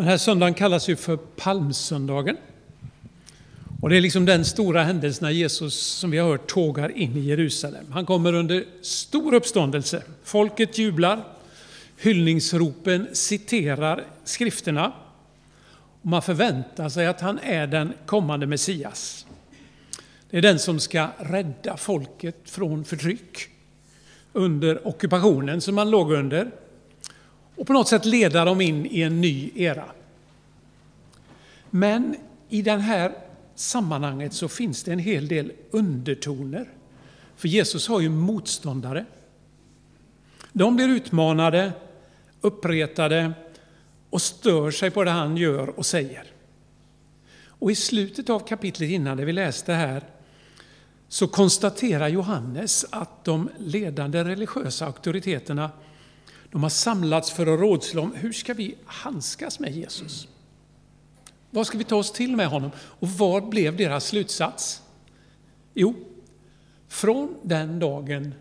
Den här söndagen kallas ju för palmsöndagen. Och det är liksom den stora händelsen när Jesus, som vi har hört, tågar in i Jerusalem. Han kommer under stor uppståndelse. Folket jublar. Hyllningsropen citerar skrifterna. Och man förväntar sig att han är den kommande Messias. Det är den som ska rädda folket från förtryck under ockupationen som man låg under och på något sätt leda dem in i en ny era. Men i det här sammanhanget så finns det en hel del undertoner. För Jesus har ju motståndare. De blir utmanade, uppretade och stör sig på det han gör och säger. Och i slutet av kapitlet innan det vi läste här så konstaterar Johannes att de ledande religiösa auktoriteterna de har samlats för att rådslå om hur ska vi handskas med Jesus. Vad ska vi ta oss till med honom? Och vad blev deras slutsats? Jo, från den dagen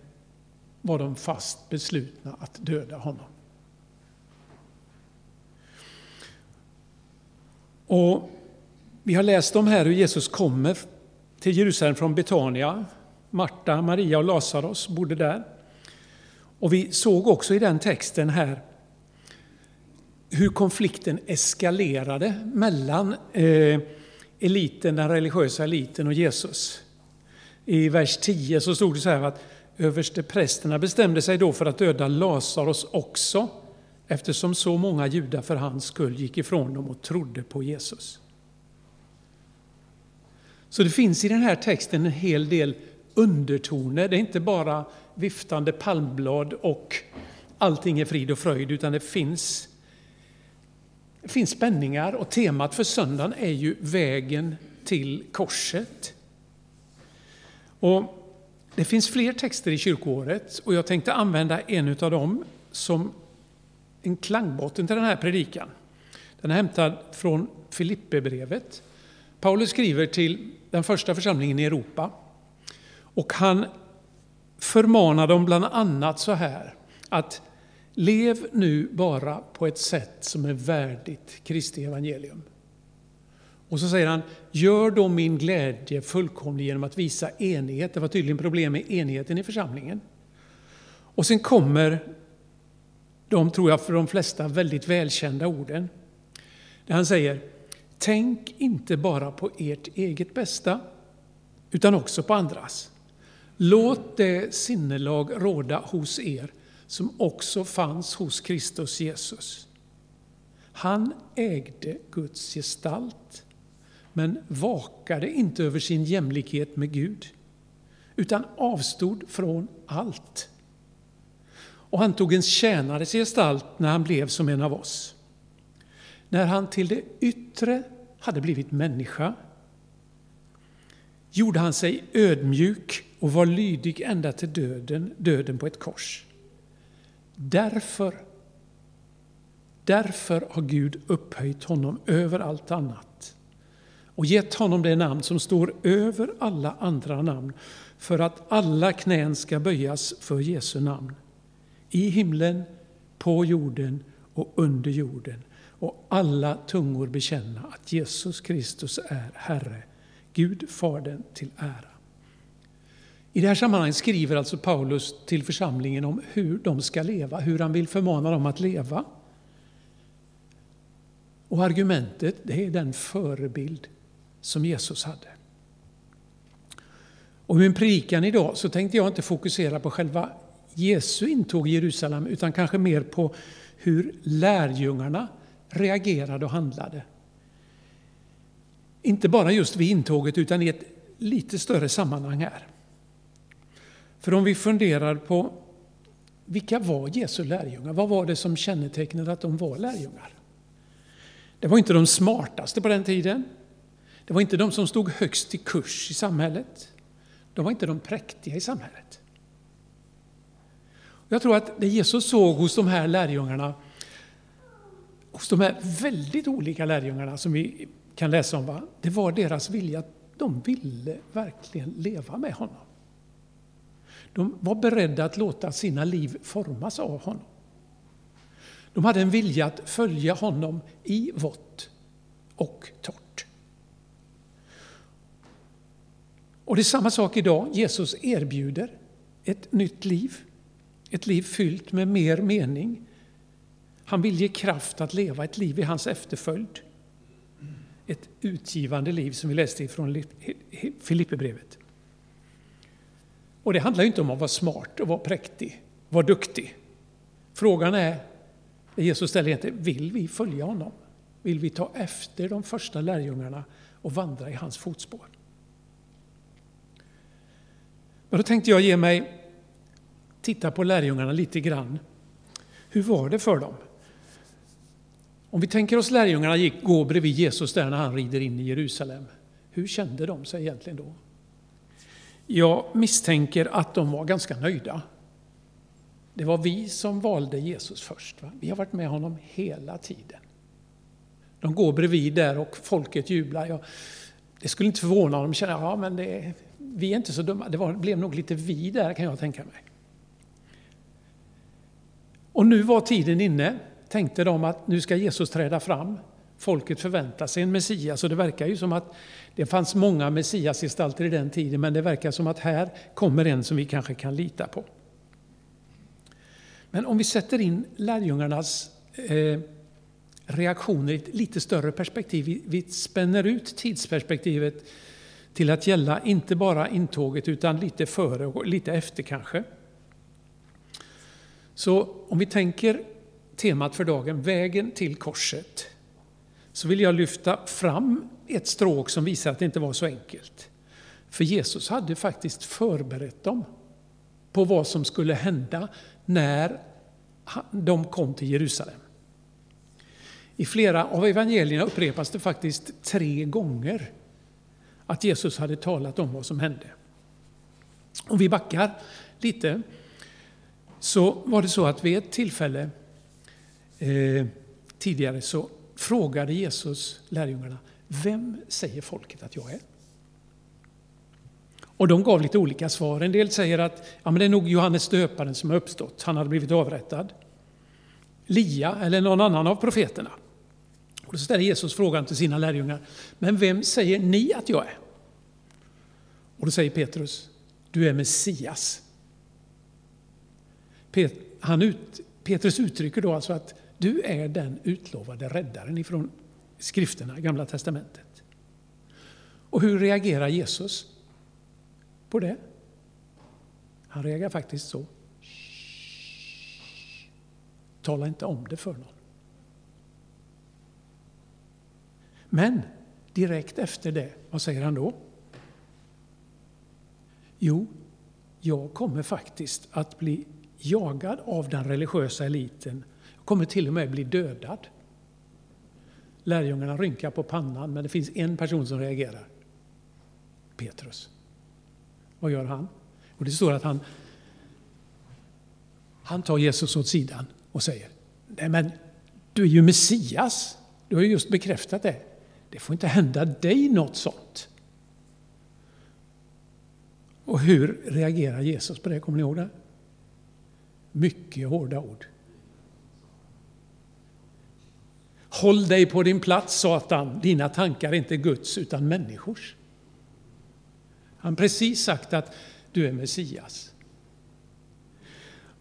var de fast beslutna att döda honom. Och vi har läst om här hur Jesus kommer till Jerusalem från Betania. Marta, Maria och Lazarus bodde där. Och vi såg också i den texten här hur konflikten eskalerade mellan eh, eliten, den religiösa eliten och Jesus. I vers 10 så stod det så här att översteprästerna bestämde sig då för att döda Lazarus också eftersom så många judar för hans skull gick ifrån dem och trodde på Jesus. Så det finns i den här texten en hel del undertoner. Det är inte bara viftande palmblad och allting är frid och fröjd, utan det finns, det finns spänningar. Och temat för söndagen är ju vägen till korset. Och det finns fler texter i kyrkoåret och jag tänkte använda en av dem som en klangbotten till den här predikan. Den är hämtad från Filipperbrevet. Paulus skriver till den första församlingen i Europa. Och han förmanar dem bland annat så här att lev nu bara på ett sätt som är värdigt Kristi evangelium. Och så säger han, gör då min glädje fullkomlig genom att visa enighet. Det var tydligen problem med enigheten i församlingen. Och sen kommer de, tror jag, för de flesta väldigt välkända orden. Där han säger, tänk inte bara på ert eget bästa, utan också på andras. Låt det sinnelag råda hos er som också fanns hos Kristus Jesus. Han ägde Guds gestalt, men vakade inte över sin jämlikhet med Gud, utan avstod från allt. Och han tog en tjänares gestalt när han blev som en av oss. När han till det yttre hade blivit människa gjorde han sig ödmjuk och var lydig ända till döden, döden på ett kors. Därför, därför har Gud upphöjt honom över allt annat och gett honom det namn som står över alla andra namn för att alla knän ska böjas för Jesu namn. I himlen, på jorden och under jorden och alla tungor bekänna att Jesus Kristus är Herre, Gud Fadern till ära. I det här sammanhanget skriver alltså Paulus till församlingen om hur de ska leva, hur han vill förmana dem att leva. Och argumentet det är den förebild som Jesus hade. Och i min predikan idag så tänkte jag inte fokusera på själva Jesu intåg i Jerusalem utan kanske mer på hur lärjungarna reagerade och handlade. Inte bara just vid intåget utan i ett lite större sammanhang här. För om vi funderar på vilka var Jesu lärjungar? Vad var det som kännetecknade att de var lärjungar? Det var inte de smartaste på den tiden. Det var inte de som stod högst i kurs i samhället. De var inte de präktiga i samhället. Jag tror att det Jesus såg hos de här lärjungarna, hos de här väldigt olika lärjungarna som vi kan läsa om, va? det var deras vilja att de ville verkligen leva med honom. De var beredda att låta sina liv formas av honom. De hade en vilja att följa honom i vått och torrt. Och det är samma sak idag. Jesus erbjuder ett nytt liv. Ett liv fyllt med mer mening. Han vill ge kraft att leva ett liv i hans efterföljd. Ett utgivande liv som vi läste ifrån Filipperbrevet. Och det handlar inte om att vara smart och vara präktig, vara duktig. Frågan är, Jesus ställer inte, vill vi följa honom? Vill vi ta efter de första lärjungarna och vandra i hans fotspår? Men då tänkte jag ge mig, titta på lärjungarna lite grann. Hur var det för dem? Om vi tänker oss lärjungarna gick, gå bredvid Jesus där när han rider in i Jerusalem. Hur kände de sig egentligen då? Jag misstänker att de var ganska nöjda. Det var vi som valde Jesus först. Va? Vi har varit med honom hela tiden. De går bredvid där och folket jublar. Jag, det skulle inte förvåna om de känner ja, men det, vi är inte så dumma. Det var, blev nog lite vi där kan jag tänka mig. Och nu var tiden inne, tänkte de att nu ska Jesus träda fram. Folket förväntar sig en Messias och det verkar ju som att det fanns många Messiasgestalter i den tiden men det verkar som att här kommer en som vi kanske kan lita på. Men om vi sätter in lärjungarnas eh, reaktioner i ett lite större perspektiv, vi spänner ut tidsperspektivet till att gälla inte bara intåget utan lite före och lite efter kanske. Så om vi tänker temat för dagen, vägen till korset, så vill jag lyfta fram ett stråk som visar att det inte var så enkelt. För Jesus hade faktiskt förberett dem på vad som skulle hända när de kom till Jerusalem. I flera av evangelierna upprepas det faktiskt tre gånger att Jesus hade talat om vad som hände. Om vi backar lite så var det så att vid ett tillfälle eh, tidigare så frågade Jesus lärjungarna, vem säger folket att jag är? Och de gav lite olika svar. En del säger att ja, men det är nog Johannes döparen som har uppstått, han hade blivit avrättad. Lia eller någon annan av profeterna. Och då ställer Jesus frågan till sina lärjungar, men vem säger ni att jag är? Och då säger Petrus, du är Messias. Pet, han ut, Petrus uttrycker då alltså att du är den utlovade räddaren ifrån skrifterna, Gamla Testamentet. Och hur reagerar Jesus på det? Han reagerar faktiskt så. Tala inte om det för någon. Men direkt efter det, vad säger han då? Jo, jag kommer faktiskt att bli jagad av den religiösa eliten. Kommer till och med bli dödad. Lärjungarna rynkar på pannan, men det finns en person som reagerar. Petrus. Vad gör han? Och det står att han, han tar Jesus åt sidan och säger, nej men du är ju Messias. Du har ju just bekräftat det. Det får inte hända dig något sånt. Och hur reagerar Jesus på det? Kommer ni ihåg det? Mycket hårda ord. Håll dig på din plats, Satan. Dina tankar är inte Guds utan människors. Han har precis sagt att du är Messias.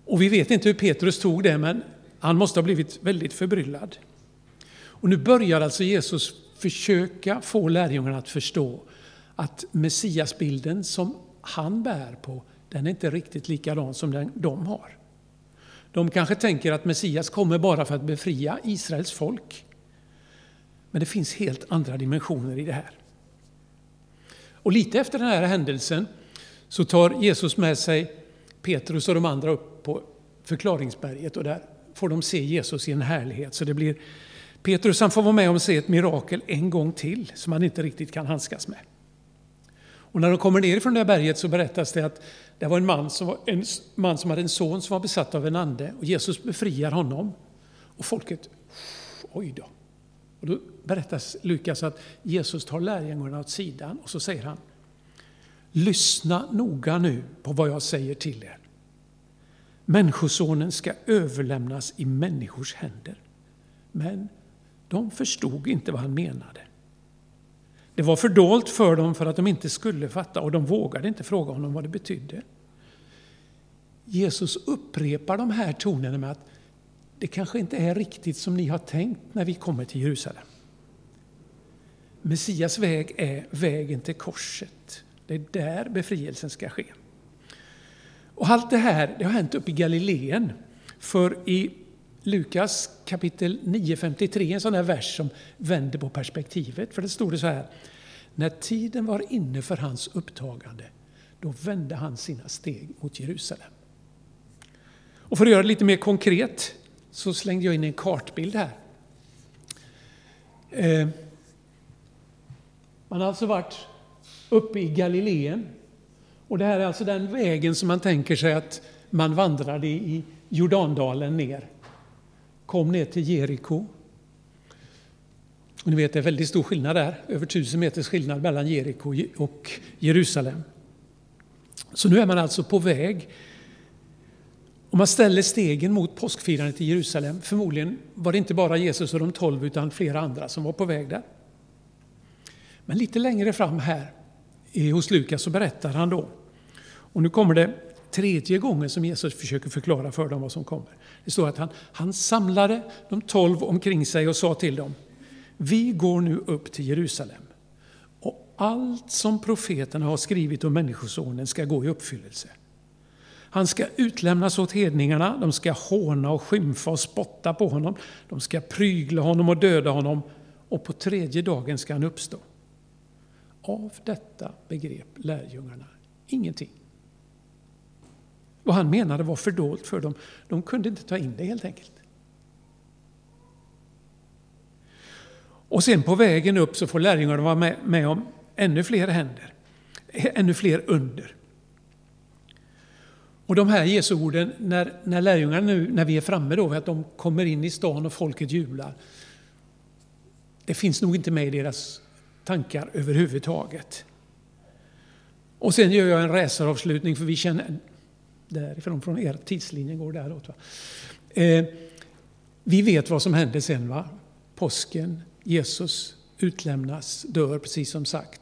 Och vi vet inte hur Petrus tog det, men han måste ha blivit väldigt förbryllad. Och nu börjar alltså Jesus försöka få lärjungarna att förstå att Messiasbilden som han bär på, den är inte riktigt likadan som den de har. De kanske tänker att Messias kommer bara för att befria Israels folk. Men det finns helt andra dimensioner i det här. Och lite efter den här händelsen så tar Jesus med sig Petrus och de andra upp på förklaringsberget och där får de se Jesus i en härlighet. Så det blir Petrus han får vara med om att se ett mirakel en gång till som han inte riktigt kan handskas med. Och när de kommer ner från det här berget så berättas det att det var en man, som var, en man som hade en son som var besatt av en ande och Jesus befriar honom. Och folket, oj då. Och då berättar Lukas att Jesus tar lärjungarna åt sidan och så säger han Lyssna noga nu på vad jag säger till er. Människosonen ska överlämnas i människors händer. Men de förstod inte vad han menade. Det var fördolt för dem för att de inte skulle fatta och de vågade inte fråga honom vad det betydde. Jesus upprepar de här tonerna med att det kanske inte är riktigt som ni har tänkt när vi kommer till Jerusalem. Messias väg är vägen till korset. Det är där befrielsen ska ske. Och allt det här det har hänt uppe i Galileen. För i Lukas kapitel 9.53, en sån där vers som vänder på perspektivet. För det stod det så här. När tiden var inne för hans upptagande, då vände han sina steg mot Jerusalem. Och för att göra det lite mer konkret så slängde jag in en kartbild här. Eh, man har alltså varit uppe i Galileen. Och det här är alltså den vägen som man tänker sig att man vandrade i Jordandalen ner. Kom ner till Jeriko. Och ni vet, det är väldigt stor skillnad där, över tusen meters skillnad mellan Jeriko och Jerusalem. Så nu är man alltså på väg. Om man ställer stegen mot påskfirandet i Jerusalem. Förmodligen var det inte bara Jesus och de tolv utan flera andra som var på väg där. Men lite längre fram här hos Lukas så berättar han då, och nu kommer det tredje gången som Jesus försöker förklara för dem vad som kommer. Det står att han, han samlade de tolv omkring sig och sa till dem, vi går nu upp till Jerusalem och allt som profeterna har skrivit om Människosonen ska gå i uppfyllelse. Han ska utlämnas åt hedningarna, de ska håna och skymfa och spotta på honom, de ska prygla honom och döda honom och på tredje dagen ska han uppstå. Av detta begrep lärjungarna ingenting. Vad han menade var fördolt för dem. De kunde inte ta in det helt enkelt. Och sen på vägen upp så får lärjungarna vara med, med om ännu fler händer, ännu fler under. Och de här Jesu orden, när, när lärjungarna nu, när vi är framme då, att de kommer in i stan och folket jublar. Det finns nog inte med i deras tankar överhuvudtaget. Och sen gör jag en raceravslutning för vi känner, därifrån, från er tidslinje går däråt. Va? Eh, vi vet vad som händer sen. Va? Påsken, Jesus utlämnas, dör precis som sagt.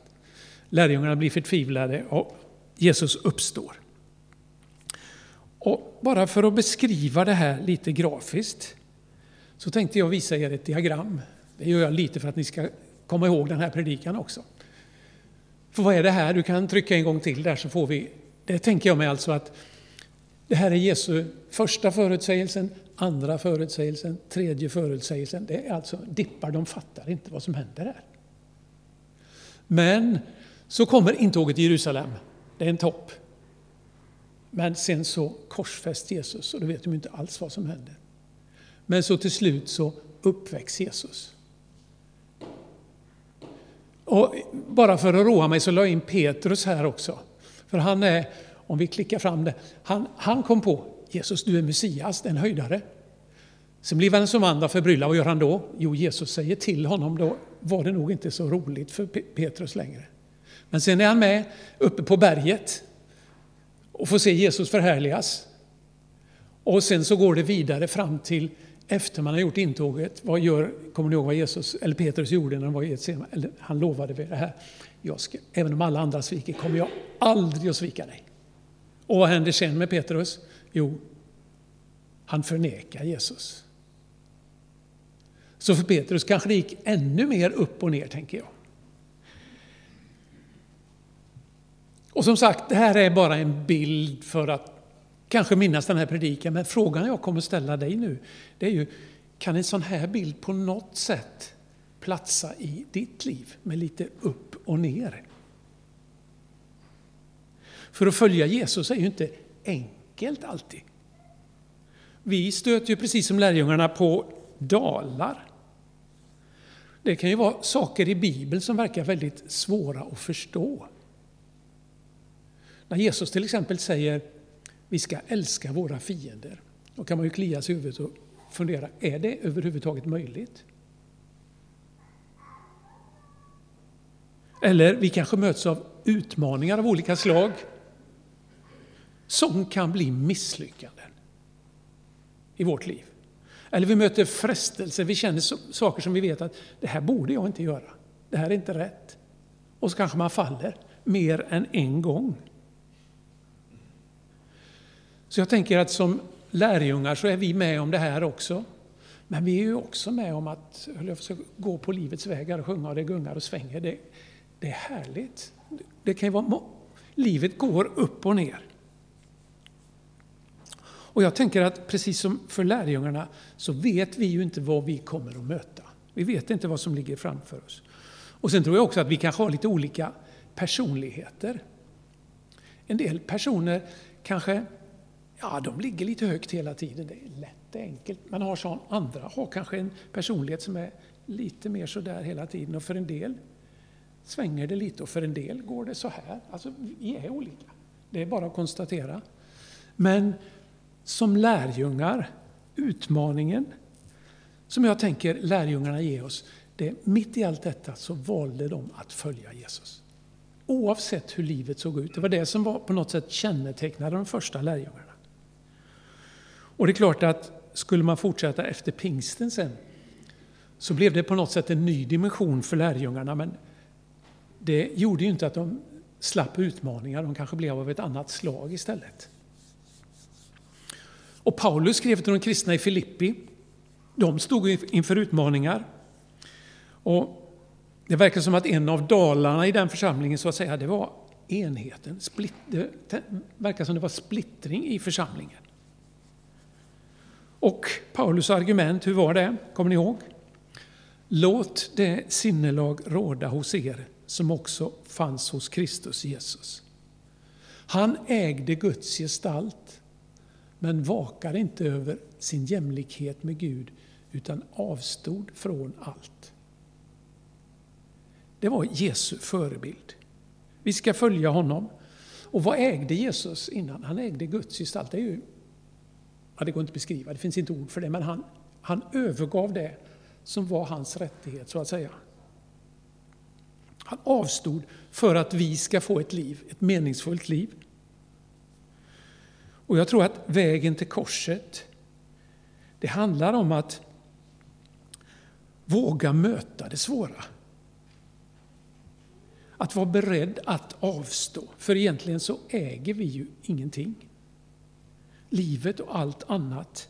Lärjungarna blir förtvivlade och Jesus uppstår. Och bara för att beskriva det här lite grafiskt så tänkte jag visa er ett diagram. Det gör jag lite för att ni ska komma ihåg den här predikan också. För vad är det här? Du kan trycka en gång till där så får vi... Det tänker jag mig alltså att det här är Jesu första förutsägelsen, andra förutsägelsen, tredje förutsägelsen. Det är alltså dippar, de fattar inte vad som händer här. Men så kommer intåget i Jerusalem. Det är en topp. Men sen så korsfäst Jesus och då vet de inte alls vad som händer. Men så till slut så uppväcks Jesus. Och bara för att roa mig så la jag in Petrus här också. För han är, om vi klickar fram det, han, han kom på Jesus du är Messias, den höjdare. Sen blir han som andra förbryllad, vad gör han då? Jo, Jesus säger till honom, då var det nog inte så roligt för Petrus längre. Men sen är han med uppe på berget och får se Jesus förhärligas. Och sen så går det vidare fram till efter man har gjort intåget, vad gör, kommer ni ihåg vad Jesus, eller Petrus gjorde när han var i ett eller Han lovade vid det här. Jag ska, även om alla andra sviker kommer jag aldrig att svika dig. Och vad händer sen med Petrus? Jo, han förnekar Jesus. Så för Petrus kanske det gick ännu mer upp och ner, tänker jag. Och som sagt, det här är bara en bild för att kanske minnas den här predikan, men frågan jag kommer ställa dig nu, det är ju, kan en sån här bild på något sätt platsa i ditt liv med lite upp och ner? För att följa Jesus är ju inte enkelt alltid. Vi stöter ju precis som lärjungarna på dalar. Det kan ju vara saker i Bibeln som verkar väldigt svåra att förstå. När Jesus till exempel säger vi ska älska våra fiender. Då kan man ju klia sig i huvudet och fundera, är det överhuvudtaget möjligt? Eller vi kanske möts av utmaningar av olika slag som kan bli misslyckanden. i vårt liv. Eller vi möter frestelser, vi känner saker som vi vet att det här borde jag inte göra. Det här är inte rätt. Och så kanske man faller mer än en gång. Så jag tänker att som lärjungar så är vi med om det här också. Men vi är ju också med om att gå på livets vägar och sjunga och det gungar och svänger. Det, det är härligt. Det kan vara, livet går upp och ner. Och jag tänker att precis som för lärjungarna så vet vi ju inte vad vi kommer att möta. Vi vet inte vad som ligger framför oss. Och sen tror jag också att vi kanske har lite olika personligheter. En del personer kanske ja, de ligger lite högt hela tiden. Det är lätt, det är enkelt. Man har sån, andra har kanske en personlighet som är lite mer sådär hela tiden. Och för en del svänger det lite och för en del går det så här. Alltså, vi är olika. Det är bara att konstatera. Men som lärjungar, utmaningen som jag tänker lärjungarna ger oss, det är mitt i allt detta så valde de att följa Jesus. Oavsett hur livet såg ut. Det var det som var på något sätt kännetecknade de första lärjungarna. Och det är klart att skulle man fortsätta efter pingsten sen så blev det på något sätt en ny dimension för lärjungarna. Men det gjorde ju inte att de slapp utmaningar, de kanske blev av ett annat slag istället. Och Paulus skrev till de kristna i Filippi. De stod inför utmaningar. Och det verkar som att en av dalarna i den församlingen så att säga, det var enheten. Split, det verkar som det var splittring i församlingen. Och Paulus argument, hur var det? Kommer ni ihåg? Låt det sinnelag råda hos er som också fanns hos Kristus Jesus. Han ägde Guds gestalt, men vakade inte över sin jämlikhet med Gud, utan avstod från allt. Det var Jesu förebild. Vi ska följa honom. Och vad ägde Jesus innan? Han ägde Guds gestalt. Det är ju ja, det går inte att beskriva, det finns inte ord för det, men han, han övergav det som var hans rättighet, så att säga. Han avstod för att vi ska få ett liv, ett meningsfullt liv. Och jag tror att vägen till korset, det handlar om att våga möta det svåra. Att vara beredd att avstå, för egentligen så äger vi ju ingenting. Livet och allt annat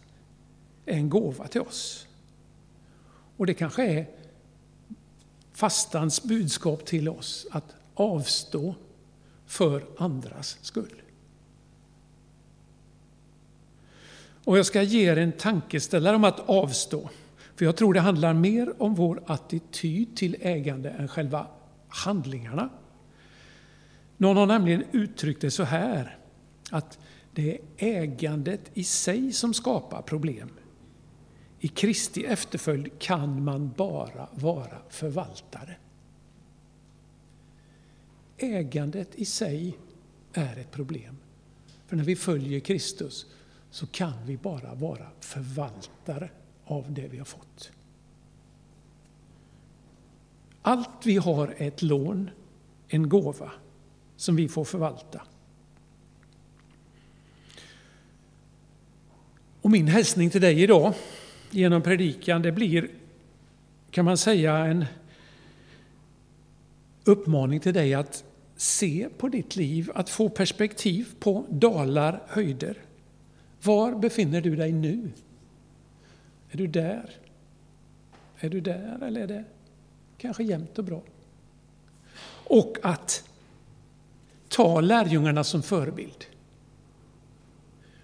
är en gåva till oss. Och det kanske är fastans budskap till oss att avstå för andras skull. Och jag ska ge er en tankeställare om att avstå. För jag tror det handlar mer om vår attityd till ägande än själva handlingarna. Någon har nämligen uttryckt det så här, att det är ägandet i sig som skapar problem. I Kristi efterföljd kan man bara vara förvaltare. Ägandet i sig är ett problem. För när vi följer Kristus så kan vi bara vara förvaltare av det vi har fått. Allt vi har är ett lån, en gåva, som vi får förvalta. Och min hälsning till dig idag genom predikan, det blir, kan man säga, en uppmaning till dig att se på ditt liv, att få perspektiv på dalar, höjder. Var befinner du dig nu? Är du där? Är du där eller är det kanske jämnt och bra? Och att ta lärjungarna som förebild.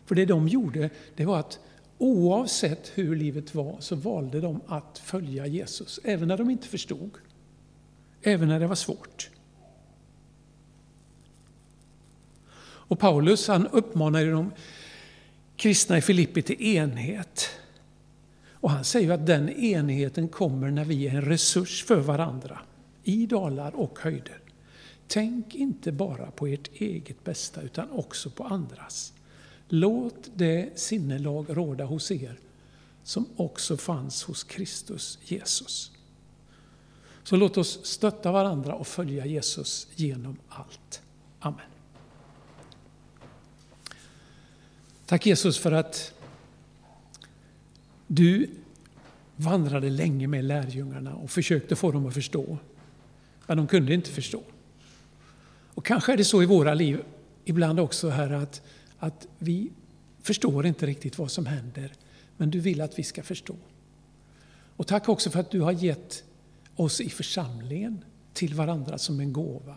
För det de gjorde, det var att oavsett hur livet var så valde de att följa Jesus, även när de inte förstod. Även när det var svårt. Och Paulus han uppmanade de kristna i Filippi till enhet. Och han säger att den enheten kommer när vi är en resurs för varandra i dalar och höjder. Tänk inte bara på ert eget bästa utan också på andras. Låt det sinnelag råda hos er som också fanns hos Kristus Jesus. Så låt oss stötta varandra och följa Jesus genom allt. Amen. Tack Jesus för att Du vandrade länge med lärjungarna och försökte få dem att förstå. Men de kunde inte förstå. Och kanske är det så i våra liv ibland också, Herre, att, att vi förstår inte riktigt vad som händer, men du vill att vi ska förstå. Och tack också för att du har gett oss i församlingen till varandra som en gåva,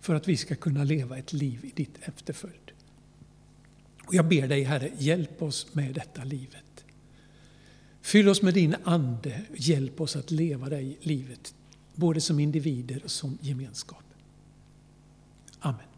för att vi ska kunna leva ett liv i ditt efterföljd. Och jag ber dig, Herre, hjälp oss med detta livet. Fyll oss med din Ande, hjälp oss att leva det livet, både som individer och som gemenskap. Amen.